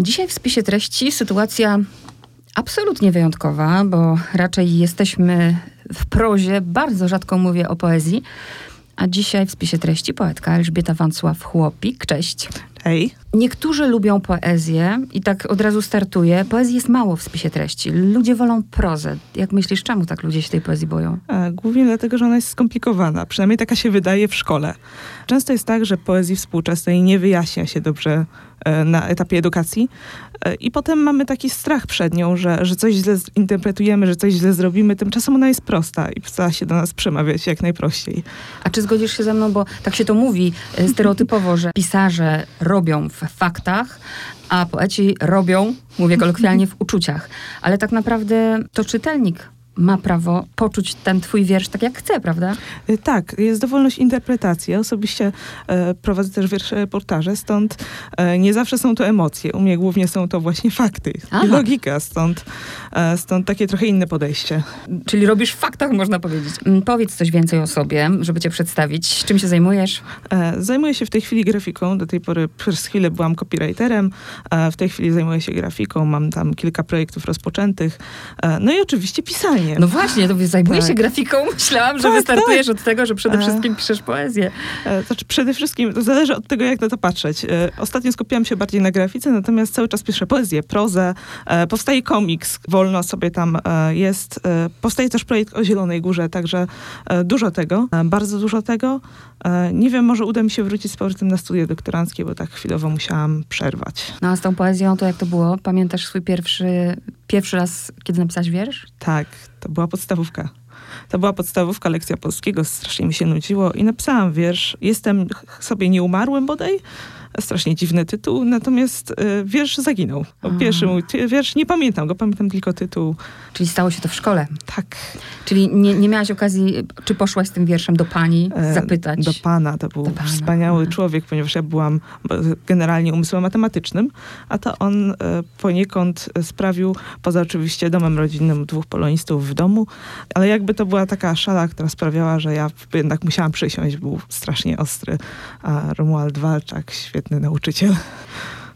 Dzisiaj w spisie treści sytuacja absolutnie wyjątkowa, bo raczej jesteśmy w prozie, bardzo rzadko mówię o poezji. A dzisiaj w spisie treści poetka Elżbieta Wancław Chłopik. Cześć. Hej. Niektórzy lubią poezję i tak od razu startuję. Poezji jest mało w spisie treści. Ludzie wolą prozę. Jak myślisz, czemu tak ludzie się tej poezji boją? A, głównie dlatego, że ona jest skomplikowana. Przynajmniej taka się wydaje w szkole. Często jest tak, że poezji współczesnej nie wyjaśnia się dobrze e, na etapie edukacji e, i potem mamy taki strach przed nią, że, że coś źle interpretujemy, że coś źle zrobimy. Tymczasem ona jest prosta i stara się do nas przemawiać jak najprościej. A czy zgodzisz się ze mną, bo tak się to mówi e, stereotypowo, że pisarze robią w faktach, a poeci robią, mówię kolokwialnie, w uczuciach. Ale tak naprawdę to czytelnik ma prawo poczuć ten twój wiersz tak, jak chce, prawda? E, tak, jest dowolność interpretacji. Ja osobiście e, prowadzę też wiersze reportaże, stąd e, nie zawsze są to emocje. U mnie głównie są to właśnie fakty Aha. i logika, stąd, e, stąd takie trochę inne podejście. Czyli robisz w faktach, można powiedzieć. Mm, Powiedz coś więcej o sobie, żeby cię przedstawić. Czym się zajmujesz? E, Zajmuję się w tej chwili grafiką. Do tej pory przez chwilę byłam copywriterem. E, W tej chwili zajmuję się grafiką. Mam tam kilka projektów rozpoczętych. E, No i oczywiście No właśnie, to zajmujesz się Tak. grafiką. Myślałam, że Tak, wystartujesz od tego, że przede E. wszystkim piszesz poezję. E, Znaczy przede wszystkim to zależy od tego, jak na to patrzeć. E, Ostatnio skupiłam się bardziej na grafice, natomiast cały czas piszę poezję, prozę. Powstaje komiks, wolno sobie tam jest. Powstaje też projekt o Zielonej Górze, także dużo tego, bardzo dużo tego. Nie wiem, może uda mi się wrócić z powrotem na studia doktoranckie, bo tak chwilowo musiałam przerwać. No a z tą poezją to jak to było? Pamiętasz swój pierwszy, pierwszy raz, kiedy napisałaś wiersz? Tak, to była podstawówka. To była podstawówka, lekcja polskiego, strasznie mi się nudziło i napisałam wiersz. Jestem sobie nieumarłym bodaj. Strasznie dziwny tytuł, natomiast y, wiersz zaginął. A. Pierwszy mój wiersz, nie pamiętam go, pamiętam tylko tytuł. Czyli stało się to w szkole. Tak. Czyli nie, nie miałaś okazji, czy poszłaś z tym wierszem do pani e, zapytać? Do pana, to był pana, wspaniały aha. człowiek, ponieważ ja byłam generalnie umysłem matematycznym, a to on e, poniekąd e, sprawił, poza oczywiście domem rodzinnym, dwóch polonistów w domu, ale jakby to była taka szala, która sprawiała, że ja jednak musiałam przysiąść, był strasznie ostry. A Romuald Walczak, świetny nauczyciel.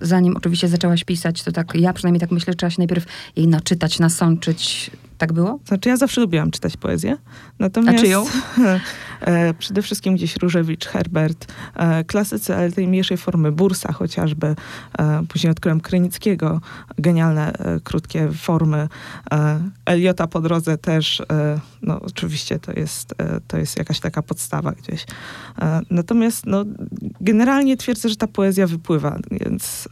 Zanim oczywiście zaczęłaś pisać, to tak, ja przynajmniej tak myślę, trzeba się najpierw jej naczytać, nasączyć. Tak było? Znaczy ja zawsze lubiłam czytać poezję, natomiast... A czyją? e, przede wszystkim gdzieś Różewicz, Herbert, e, klasycy, ale tej mniejszej formy, Bursa chociażby, e, później odkryłem Krynickiego, genialne, e, krótkie formy, e, Eliota po drodze też, e, no oczywiście to jest, e, to jest jakaś taka podstawa gdzieś. Natomiast no, generalnie twierdzę, że ta poezja wypływa, więc...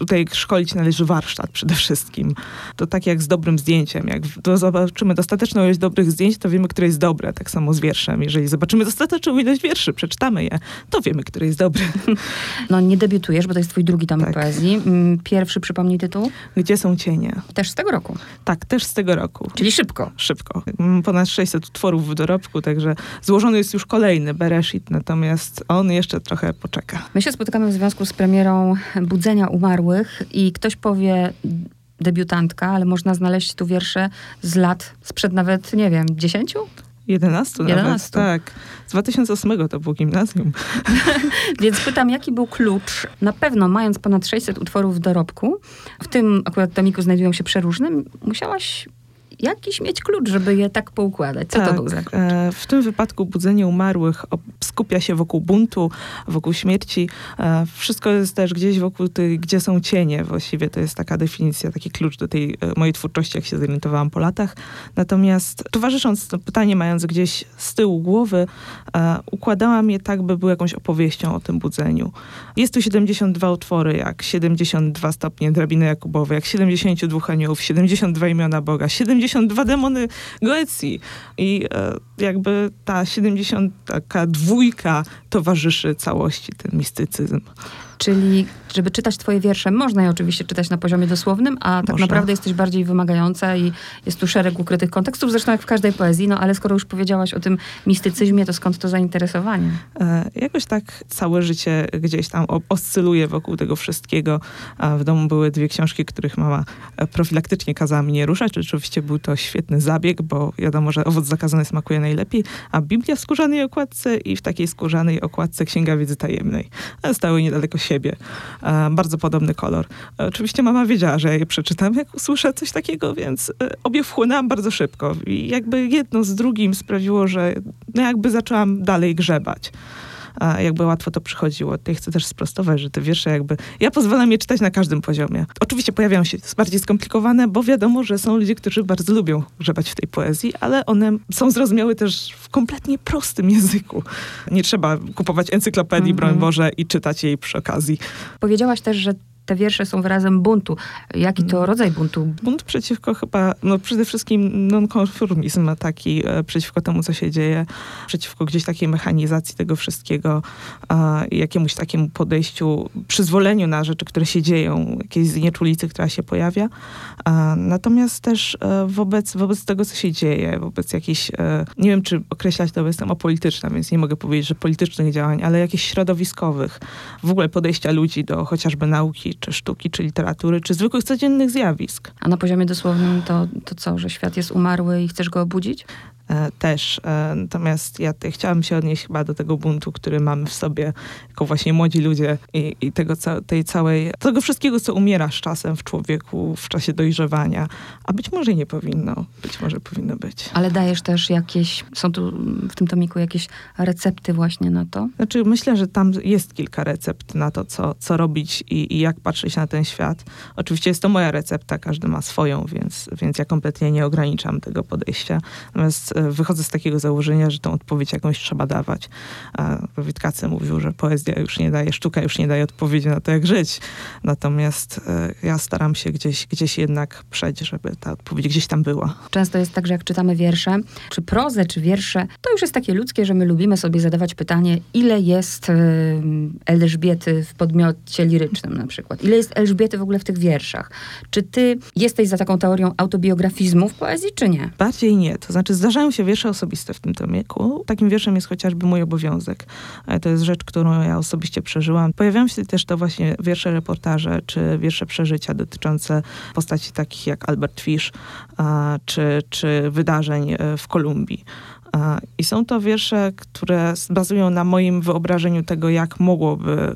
Tutaj szkolić należy warsztat przede wszystkim. To tak jak z dobrym zdjęciem. Jak zobaczymy dostateczną ilość dobrych zdjęć, to wiemy, które jest dobre. Tak samo z wierszem. Jeżeli zobaczymy dostateczną ilość wierszy, przeczytamy je, to wiemy, który jest dobry. No nie debiutujesz, bo to jest twój drugi tom Tak. poezji. Mm, Pierwszy, przypomnij tytuł, Gdzie są cienie? też z tego roku. Tak, też z tego roku. Czyli szybko. Szybko. Mam ponad 600 utworów w dorobku, także złożony jest już kolejny, Bereshit, natomiast on jeszcze trochę poczeka. My się spotykamy w związku z premierą Budzenia Umarłych i ktoś powie debiutantka, ale można znaleźć tu wiersze z lat, sprzed nawet, nie wiem, dziesięciu? 11 nawet, 11. tak. Z 2008 to było gimnazjum. Więc pytam, jaki był klucz? Na pewno, mając ponad 600 utworów w dorobku, w tym akurat tomiku znajdują się przeróżne, musiałaś jakiś mieć klucz, żeby je tak poukładać. Co to tak, był za klucz? e, W tym wypadku budzenie umarłych skupia się wokół buntu, wokół śmierci. E, Wszystko jest też gdzieś wokół tych, gdzie są cienie. Właściwie to jest taka definicja, taki klucz do tej e, mojej twórczości, jak się zorientowałam po latach. Natomiast towarzysząc to pytanie, mając gdzieś z tyłu głowy, e, układałam je tak, by były jakąś opowieścią o tym budzeniu. Jest tu 72 utwory, jak 72 stopnie drabiny Jakubowej, jak 72 aniołów, 72 imiona Boga, 72 demony Goecji. I e, jakby ta 70 taka dwójka towarzyszy całości, ten mistycyzm. Czyli, żeby czytać twoje wiersze, można je oczywiście czytać na poziomie dosłownym, a tak Można. naprawdę jesteś bardziej wymagająca i jest tu szereg ukrytych kontekstów, zresztą jak w każdej poezji, no ale skoro już powiedziałaś o tym mistycyzmie, to skąd to zainteresowanie? E, Jakoś tak całe życie gdzieś tam oscyluje wokół tego wszystkiego. W domu były dwie książki, których mama e, profilaktycznie kazała mi nie ruszać. Oczywiście był to świetny zabieg, bo wiadomo, że owoc zakazany smakuje najlepiej, a Biblia w skórzanej okładce i w takiej skórzanej okładce Księga Wiedzy Tajemnej. Ale Stały niedaleko siebie. E, bardzo podobny kolor. E, oczywiście mama wiedziała, że ja je przeczytam, jak usłyszę coś takiego, więc e, obie wchłonęłam bardzo szybko. I jakby jedno z drugim sprawiło, że no jakby zaczęłam dalej grzebać jakby łatwo to przychodziło. Tutaj chcę też sprostować, że te wiersze jakby... Ja pozwalam je czytać na każdym poziomie. Oczywiście pojawiają się, bardziej skomplikowane, bo wiadomo, że są ludzie, którzy bardzo lubią grzebać w tej poezji, ale one są zrozumiałe też w kompletnie prostym języku. Nie trzeba kupować encyklopedii, mm -hmm. broń Boże, i czytać jej przy okazji. Powiedziałaś też, że te wiersze są wyrazem buntu. Jaki to mm. rodzaj buntu? Bunt przeciwko chyba, no przede wszystkim nonkonformizm taki, e, przeciwko temu, co się dzieje, przeciwko gdzieś takiej mechanizacji tego wszystkiego, jakiemuś takiemu podejściu, przyzwoleniu na rzeczy, które się dzieją, jakiejś znieczulicy, która się pojawia. natomiast też e, wobec, wobec tego, co się dzieje, wobec jakichś, e, nie wiem, czy określać to, bo jestem apolityczna, więc nie mogę powiedzieć, że politycznych działań, ale jakichś środowiskowych, w ogóle podejścia ludzi do chociażby nauki, czy sztuki, czy literatury, czy zwykłych codziennych zjawisk. A na poziomie dosłownym to, to co, że świat jest umarły i chcesz go obudzić? E, też. E, natomiast ja chciałam się odnieść chyba do tego buntu, który mamy w sobie jako właśnie młodzi ludzie i, i tego, tej całej, tego wszystkiego, co umiera z czasem w człowieku w czasie dojrzewania. A być może nie powinno, być może powinno być. Ale dajesz też jakieś, są tu w tym tomiku jakieś recepty właśnie na to? Znaczy myślę, że tam jest kilka recept na to, co, co robić i, i jak patrzeć na ten świat. Oczywiście jest to moja recepta, każdy ma swoją, więc, więc ja kompletnie nie ograniczam tego podejścia. Natomiast wychodzę z takiego założenia, że tą odpowiedź jakąś trzeba dawać. Witkacy mówił, że poezja już nie daje, sztuka już nie daje odpowiedzi na to, jak żyć. Natomiast e, ja staram się gdzieś, gdzieś jednak przejść, żeby ta odpowiedź gdzieś tam była. Często jest tak, że jak czytamy wiersze, czy prozę, czy wiersze, to już jest takie ludzkie, że my lubimy sobie zadawać pytanie, ile jest Elżbiety w podmiocie lirycznym na przykład. Ile jest Elżbiety w ogóle w tych wierszach? Czy ty jesteś za taką teorią autobiografizmu w poezji, czy nie? Bardziej nie. To znaczy zdarzają się wiersze osobiste w tym tomiku. Takim wierszem jest chociażby mój obowiązek. To jest rzecz, którą ja osobiście przeżyłam. Pojawiają się też to właśnie wiersze reportaże, czy wiersze przeżycia dotyczące postaci takich jak Albert Fish, czy, czy wydarzeń e, w Kolumbii. I są to wiersze, które bazują na moim wyobrażeniu tego, jak mogłoby e,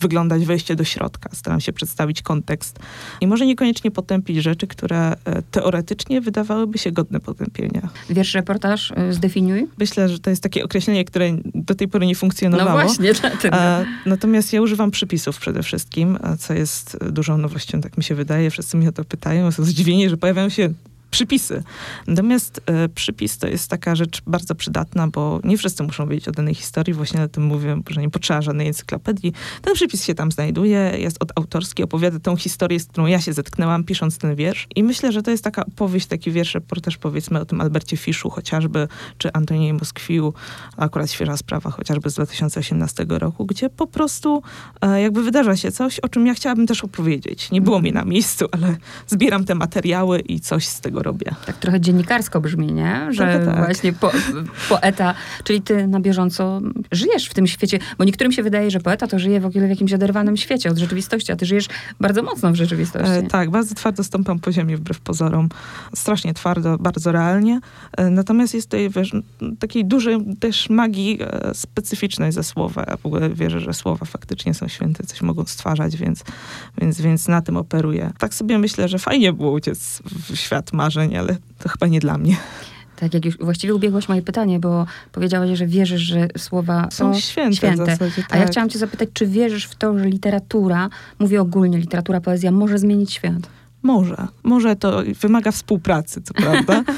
wyglądać wejście do środka. Staram się przedstawić kontekst i może niekoniecznie potępić rzeczy, które e, teoretycznie wydawałyby się godne potępienia. Wiersz reportaż e, zdefiniuj? Myślę, że to jest takie określenie, które do tej pory nie funkcjonowało. No właśnie, dlatego. Natomiast ja używam przypisów przede wszystkim, co jest dużą nowością, tak mi się wydaje. Wszyscy mnie o to pytają, są zdziwieni, że pojawiają się przypisy. Natomiast e, przypis to jest taka rzecz bardzo przydatna, bo nie wszyscy muszą wiedzieć o danej historii. Właśnie o tym mówię, że nie potrzeba żadnej encyklopedii. Ten przypis się tam znajduje, jest od autorski, opowiada tą historię, z którą ja się zetknęłam, pisząc ten wiersz. I myślę, że to jest taka opowieść, taki wiersz, reportaż powiedzmy o tym Albercie Fiszu chociażby, czy Antonie Moskwiu, akurat świeża sprawa chociażby z 2018 roku, gdzie po prostu e, jakby wydarza się coś, o czym ja chciałabym też opowiedzieć. Nie było mi na miejscu, ale zbieram te materiały i coś z tego robię. Tak trochę dziennikarsko brzmi, nie? Że tak. właśnie po, poeta, czyli ty na bieżąco żyjesz w tym świecie, bo niektórym się wydaje, że poeta to żyje w ogóle w jakimś oderwanym świecie od rzeczywistości, a ty żyjesz bardzo mocno w rzeczywistości. E, tak, bardzo twardo stąpam po ziemi wbrew pozorom. Strasznie twardo, bardzo realnie. E, natomiast jest tutaj wiesz, takiej dużej też magii e, specyficznej ze słowa. Ja w ogóle wierzę, że słowa faktycznie są święte, coś mogą stwarzać, więc, więc, więc na tym operuję. Tak sobie myślę, że fajnie było uciec w świat marzeń marzeń, ale to chyba nie dla mnie. Tak, jak już właściwie ubiegłaś moje pytanie, bo powiedziałaś, że wierzysz, że słowa są, są święte. święte. Zasadzie, tak. A ja tak. chciałam cię zapytać, czy wierzysz w to, że literatura, mówię ogólnie, literatura, poezja może zmienić świat? Może. Może to wymaga współpracy, co prawda.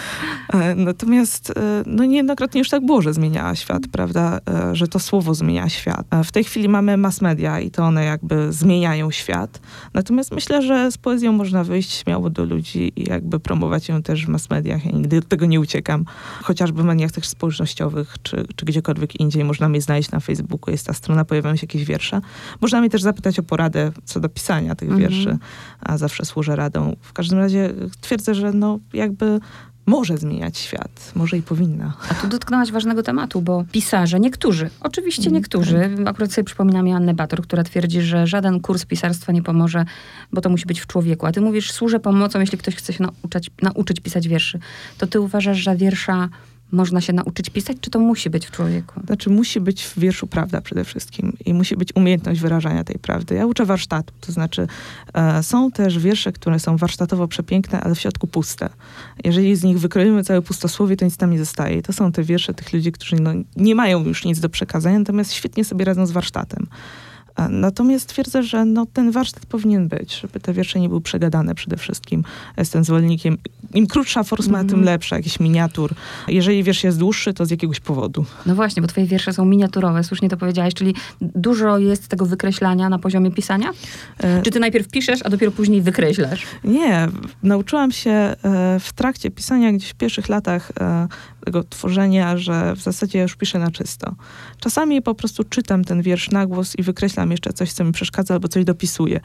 E, natomiast e, no niejednokrotnie już tak było, że zmieniała świat, prawda? E, że to słowo zmienia świat. W tej chwili mamy mass media i to one jakby zmieniają świat. Natomiast myślę, że z poezją można wyjść śmiało do ludzi i jakby promować ją też w mass mediach. Ja nigdy od tego nie uciekam. Chociażby w mediach też społecznościowych, czy, czy gdziekolwiek indziej. Można mnie znaleźć na Facebooku, jest ta strona, pojawiają się jakieś wiersze. Można mnie też zapytać o poradę co do pisania tych mhm. wierszy, a zawsze służę radą w każdym razie twierdzę, że no jakby może zmieniać świat, może i powinna. A tu dotknęłaś ważnego tematu, bo pisarze, niektórzy, oczywiście mm, niektórzy, akurat sobie przypominam Annę Bator, która twierdzi, że żaden kurs pisarstwa nie pomoże, bo to musi być w człowieku. A ty mówisz, służę pomocą, jeśli ktoś chce się nauczyć, nauczyć pisać wierszy. To ty uważasz, że wiersza można się nauczyć pisać, czy to musi być w człowieku? Znaczy, musi być w wierszu prawda przede wszystkim i musi być umiejętność wyrażania tej prawdy. Ja uczę warsztatu, to znaczy e, są też wiersze, które są warsztatowo przepiękne, ale w środku puste. Jeżeli z nich wykroimy całe pustosłowie, to nic tam nie zostaje. I to są te wiersze tych ludzi, którzy no, nie mają już nic do przekazania, natomiast świetnie sobie radzą z warsztatem. Natomiast twierdzę, że no, ten warsztat powinien być, żeby te wiersze nie były przegadane przede wszystkim. Jestem zwolennikiem. Im krótsza forma, mm. tym lepsza, jakiś miniatur. Jeżeli wiersz jest dłuższy, to z jakiegoś powodu. No właśnie, bo twoje wiersze są miniaturowe, słusznie to powiedziałaś, czyli dużo jest tego wykreślania na poziomie pisania? E... Czy ty najpierw piszesz, a dopiero później wykreślasz? Nie, nauczyłam się e, w trakcie pisania, gdzieś w pierwszych latach e, tego tworzenia, że w zasadzie już piszę na czysto. Czasami po prostu czytam ten wiersz na głos i wykreślam jeszcze coś, co mi przeszkadza, albo coś dopisuję.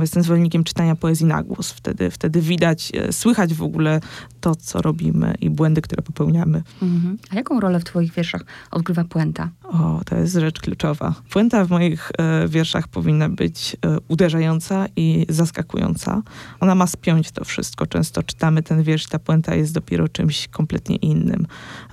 Jestem zwolennikiem czytania poezji na głos. Wtedy, wtedy widać, e, słychać w ogóle to, co robimy i błędy, które popełniamy. Mhm. A jaką rolę w twoich wierszach odgrywa puenta? O, to jest rzecz kluczowa. Puenta w moich e, wierszach powinna być e, uderzająca i zaskakująca. Ona ma spiąć to wszystko. Często czytamy ten wiersz, ta puenta jest dopiero czymś kompletnie innym.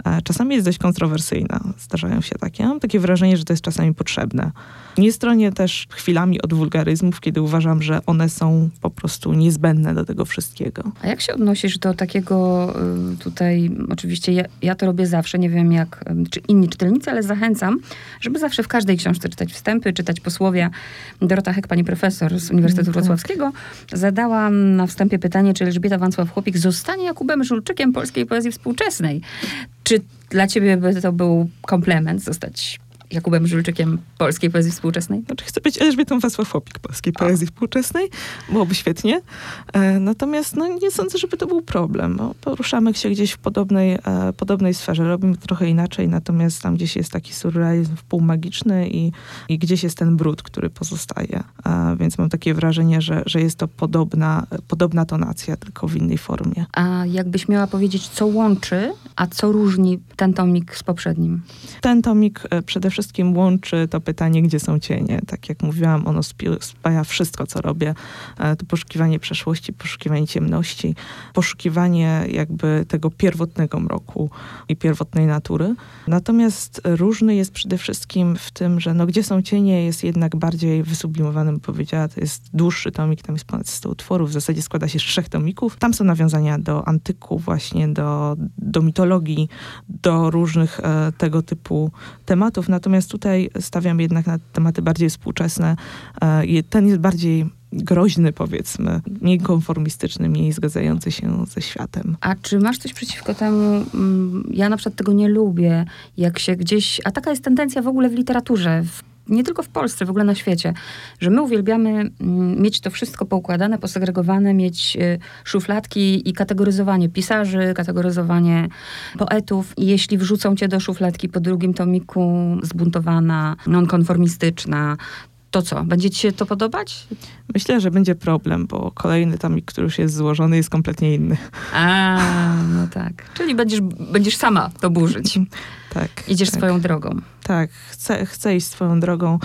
E, czasami jest dość kontrowersyjna. Zdarzają się takie. Mam takie wrażenie, że to jest czasami potrzebne. Nie stronię też chwilami od wulgaryzmów, kiedy uważam, że one są po prostu niezbędne do tego wszystkiego. A jak się odnosisz do takiego y, tutaj, oczywiście ja, ja to robię zawsze, nie wiem jak czy inni czytelnicy, ale zachęcam, żeby zawsze w każdej książce czytać wstępy, czytać posłowie. Dorota Hek, pani profesor z Uniwersytetu mm, tak. Wrocławskiego, zadała na wstępie pytanie, czy Elżbieta Wancław-Chłopik zostanie Jakubem Żulczykiem polskiej poezji współczesnej. Czy dla ciebie by to był komplement zostać Jakubem Żulczykiem polskiej poezji współczesnej? Znaczy, chcę być Elżbietą Wasławopik polskiej poezji współczesnej. Byłoby świetnie. E, natomiast no, nie sądzę, żeby to był problem. Bo poruszamy się gdzieś w podobnej, e, podobnej sferze. Robimy trochę inaczej, natomiast tam gdzieś jest taki surrealizm półmagiczny i, i gdzieś jest ten brud, który pozostaje. E, więc mam takie wrażenie, że, że jest to podobna, podobna tonacja, tylko w innej formie. A jakbyś miała powiedzieć, co łączy, a co różni ten tomik z poprzednim? Ten tomik e, przede wszystkim wszystkim łączy to pytanie, gdzie są cienie. Tak jak mówiłam, ono spaja wszystko, co robię. E, to poszukiwanie przeszłości, poszukiwanie ciemności, poszukiwanie jakby tego pierwotnego mroku i pierwotnej natury. Natomiast różny jest przede wszystkim w tym, że no, gdzie są cienie jest jednak bardziej wysublimowanym, bym powiedziała. To jest dłuższy tomik, tam jest ponad 100 utworów. W zasadzie składa się z trzech tomików. Tam są nawiązania do antyku, właśnie do, do mitologii, do różnych e, tego typu tematów. Natomiast Natomiast tutaj stawiam jednak na tematy bardziej współczesne. E, ten jest bardziej groźny, powiedzmy, mniej konformistyczny, mniej zgadzający się ze światem. A czy masz coś przeciwko temu? Mm, ja na przykład tego nie lubię, jak się gdzieś. A taka jest tendencja w ogóle w literaturze, w nie tylko w Polsce, w ogóle na świecie, że my uwielbiamy mm, mieć to wszystko poukładane, posegregowane, mieć y, szufladki i kategoryzowanie pisarzy, kategoryzowanie poetów. I jeśli wrzucą cię do szufladki po drugim tomiku zbuntowana, nonkonformistyczna, to co? Będzie ci się to podobać? Myślę, że będzie problem, bo kolejny tomik, który już jest złożony, jest kompletnie inny. A, no tak. Czyli będziesz, będziesz sama to burzyć. Tak. Idziesz tak. swoją drogą. Tak, chcę, chcę iść swoją drogą.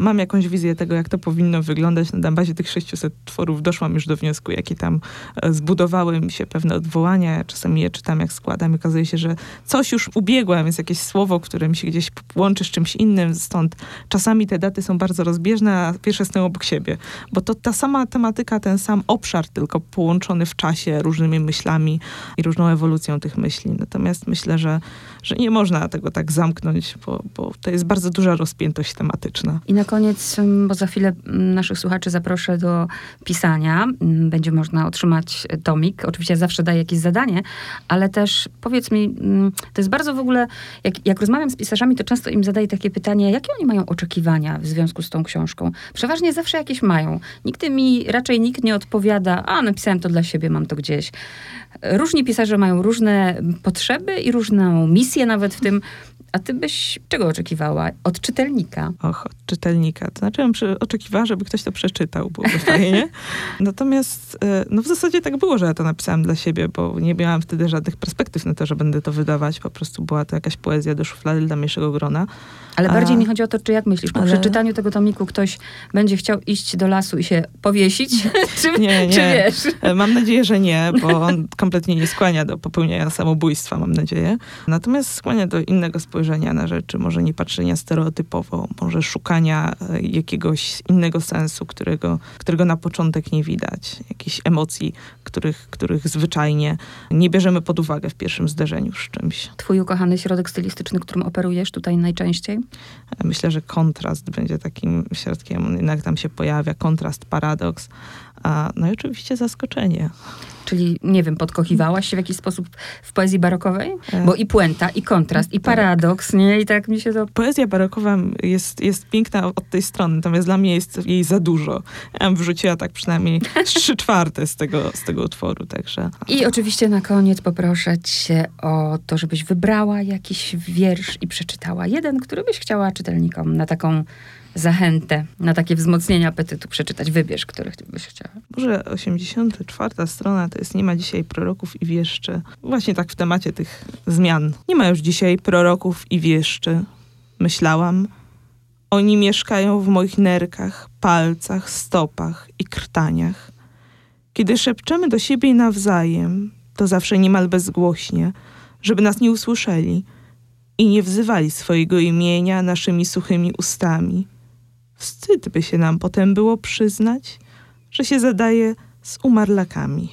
Mam jakąś wizję tego, jak to powinno wyglądać. Na bazie tych 600 tworów doszłam już do wniosku, jakie tam e, zbudowały mi się pewne odwołania. Czasami je czytam, jak składam i okazuje się, że coś już ubiegłam, jest jakieś słowo, które mi się gdzieś łączy z czymś innym. Stąd czasami te daty są bardzo rozbieżne, a pierwsze stoją obok siebie. Bo to ta sama tematyka, ten sam obszar, tylko połączony w czasie różnymi myślami i różną ewolucją tych myśli. Natomiast myślę, że, że nie można tego tak zamknąć, bo, bo to jest bardzo duża rozpiętość tematyczna. I na koniec, mm, bo za chwilę mm, naszych słuchaczy zaproszę do pisania. Mm, będzie można otrzymać tomik. Oczywiście zawsze daję jakieś zadanie, ale też powiedz mi, to jest bardzo w ogóle, jak, jak rozmawiam z pisarzami, to często im zadaję takie pytanie, jakie oni mają oczekiwania w związku z tą książką? Przeważnie zawsze jakieś mają. Nigdy mi, raczej nikt nie odpowiada, a napisałem to dla siebie, mam to gdzieś. Różni pisarze mają różne potrzeby i różną misję nawet w tym, A ty byś czego oczekiwała od czytelnika? Och, od czytelnika. To znaczy, bym oczekiwała, żeby ktoś to przeczytał, byłoby fajnie. Natomiast, e, no w zasadzie tak było, że ja to napisałam dla siebie, bo nie miałam wtedy żadnych perspektyw na to, że będę to wydawać. Po prostu była to jakaś poezja do szuflady dla mniejszego grona. Ale A- bardziej mi chodzi o to, czy jak myślisz, po Ale- przeczytaniu tego tomiku ktoś będzie chciał iść do lasu i się powiesić? czy, Nie, nie. czy wiesz? E, Mam nadzieję, że nie, bo on kompletnie nie skłania do popełniania samobójstwa, mam nadzieję. Natomiast skłania do innego spojrzenia na rzeczy, może nie patrzenia stereotypowo, może szukania e, jakiegoś innego sensu, którego, którego na początek nie widać, jakichś emocji, których, których zwyczajnie nie bierzemy pod uwagę w pierwszym zderzeniu z czymś. Twój ukochany środek stylistyczny, którym operujesz tutaj najczęściej? E, Myślę, że kontrast będzie takim środkiem, jednak tam się pojawia, kontrast, paradoks, a, no i oczywiście zaskoczenie. Czyli, nie wiem, podkochiwałaś się w jakiś sposób w poezji barokowej? E, Bo i puenta, i kontrast, i Tak. paradoks, nie? I tak mi się to... Poezja barokowa jest, jest piękna od tej strony, natomiast dla mnie jest jej za dużo. Ja bym wrzuciła tak przynajmniej trzy czwarte z tego, z tego utworu, także... I oczywiście na koniec poproszę cię o to, żebyś wybrała jakiś wiersz i przeczytała jeden, który byś chciała czytelnikom na taką zachętę, na takie wzmocnienie apetytu przeczytać. Wybierz, który byś chciała. Może 84 strona to jest Nie ma dzisiaj proroków i wieszczy. Właśnie tak w temacie tych zmian. Nie ma już dzisiaj proroków i wieszczy. Myślałam. Oni mieszkają w moich nerkach, palcach, stopach i krtaniach. Kiedy szepczemy do siebie nawzajem, to zawsze niemal bezgłośnie, żeby nas nie usłyszeli i nie wzywali swojego imienia naszymi suchymi ustami. Wstyd by się nam potem było przyznać, że się zadaje z umarlakami.